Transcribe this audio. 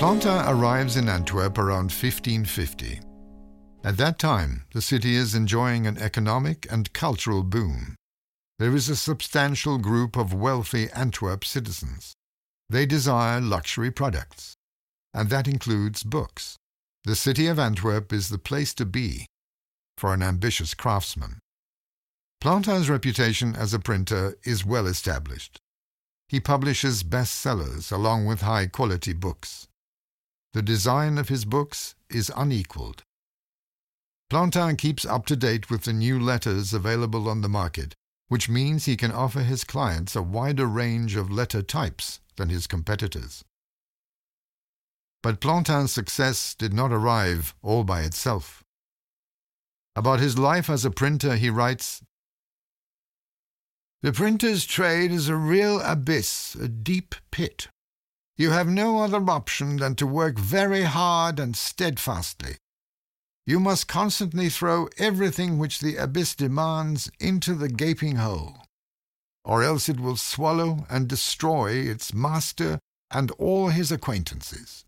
Plantin arrives in Antwerp around 1550. At that time, the city is enjoying an economic and cultural boom. There is a substantial group of wealthy Antwerp citizens. They desire luxury products, and that includes books. The city of Antwerp is the place to be for an ambitious craftsman. Plantin's reputation as a printer is well established. He publishes bestsellers along with high quality books. The design of his books is unequaled. Plantin keeps up to date with the new letters available on the market, which means he can offer his clients a wider range of letter types than his competitors. But Plantin's success did not arrive all by itself. About his life as a printer, he writes The printer's trade is a real abyss, a deep pit. You have no other option than to work very hard and steadfastly. You must constantly throw everything which the abyss demands into the gaping hole, or else it will swallow and destroy its master and all his acquaintances.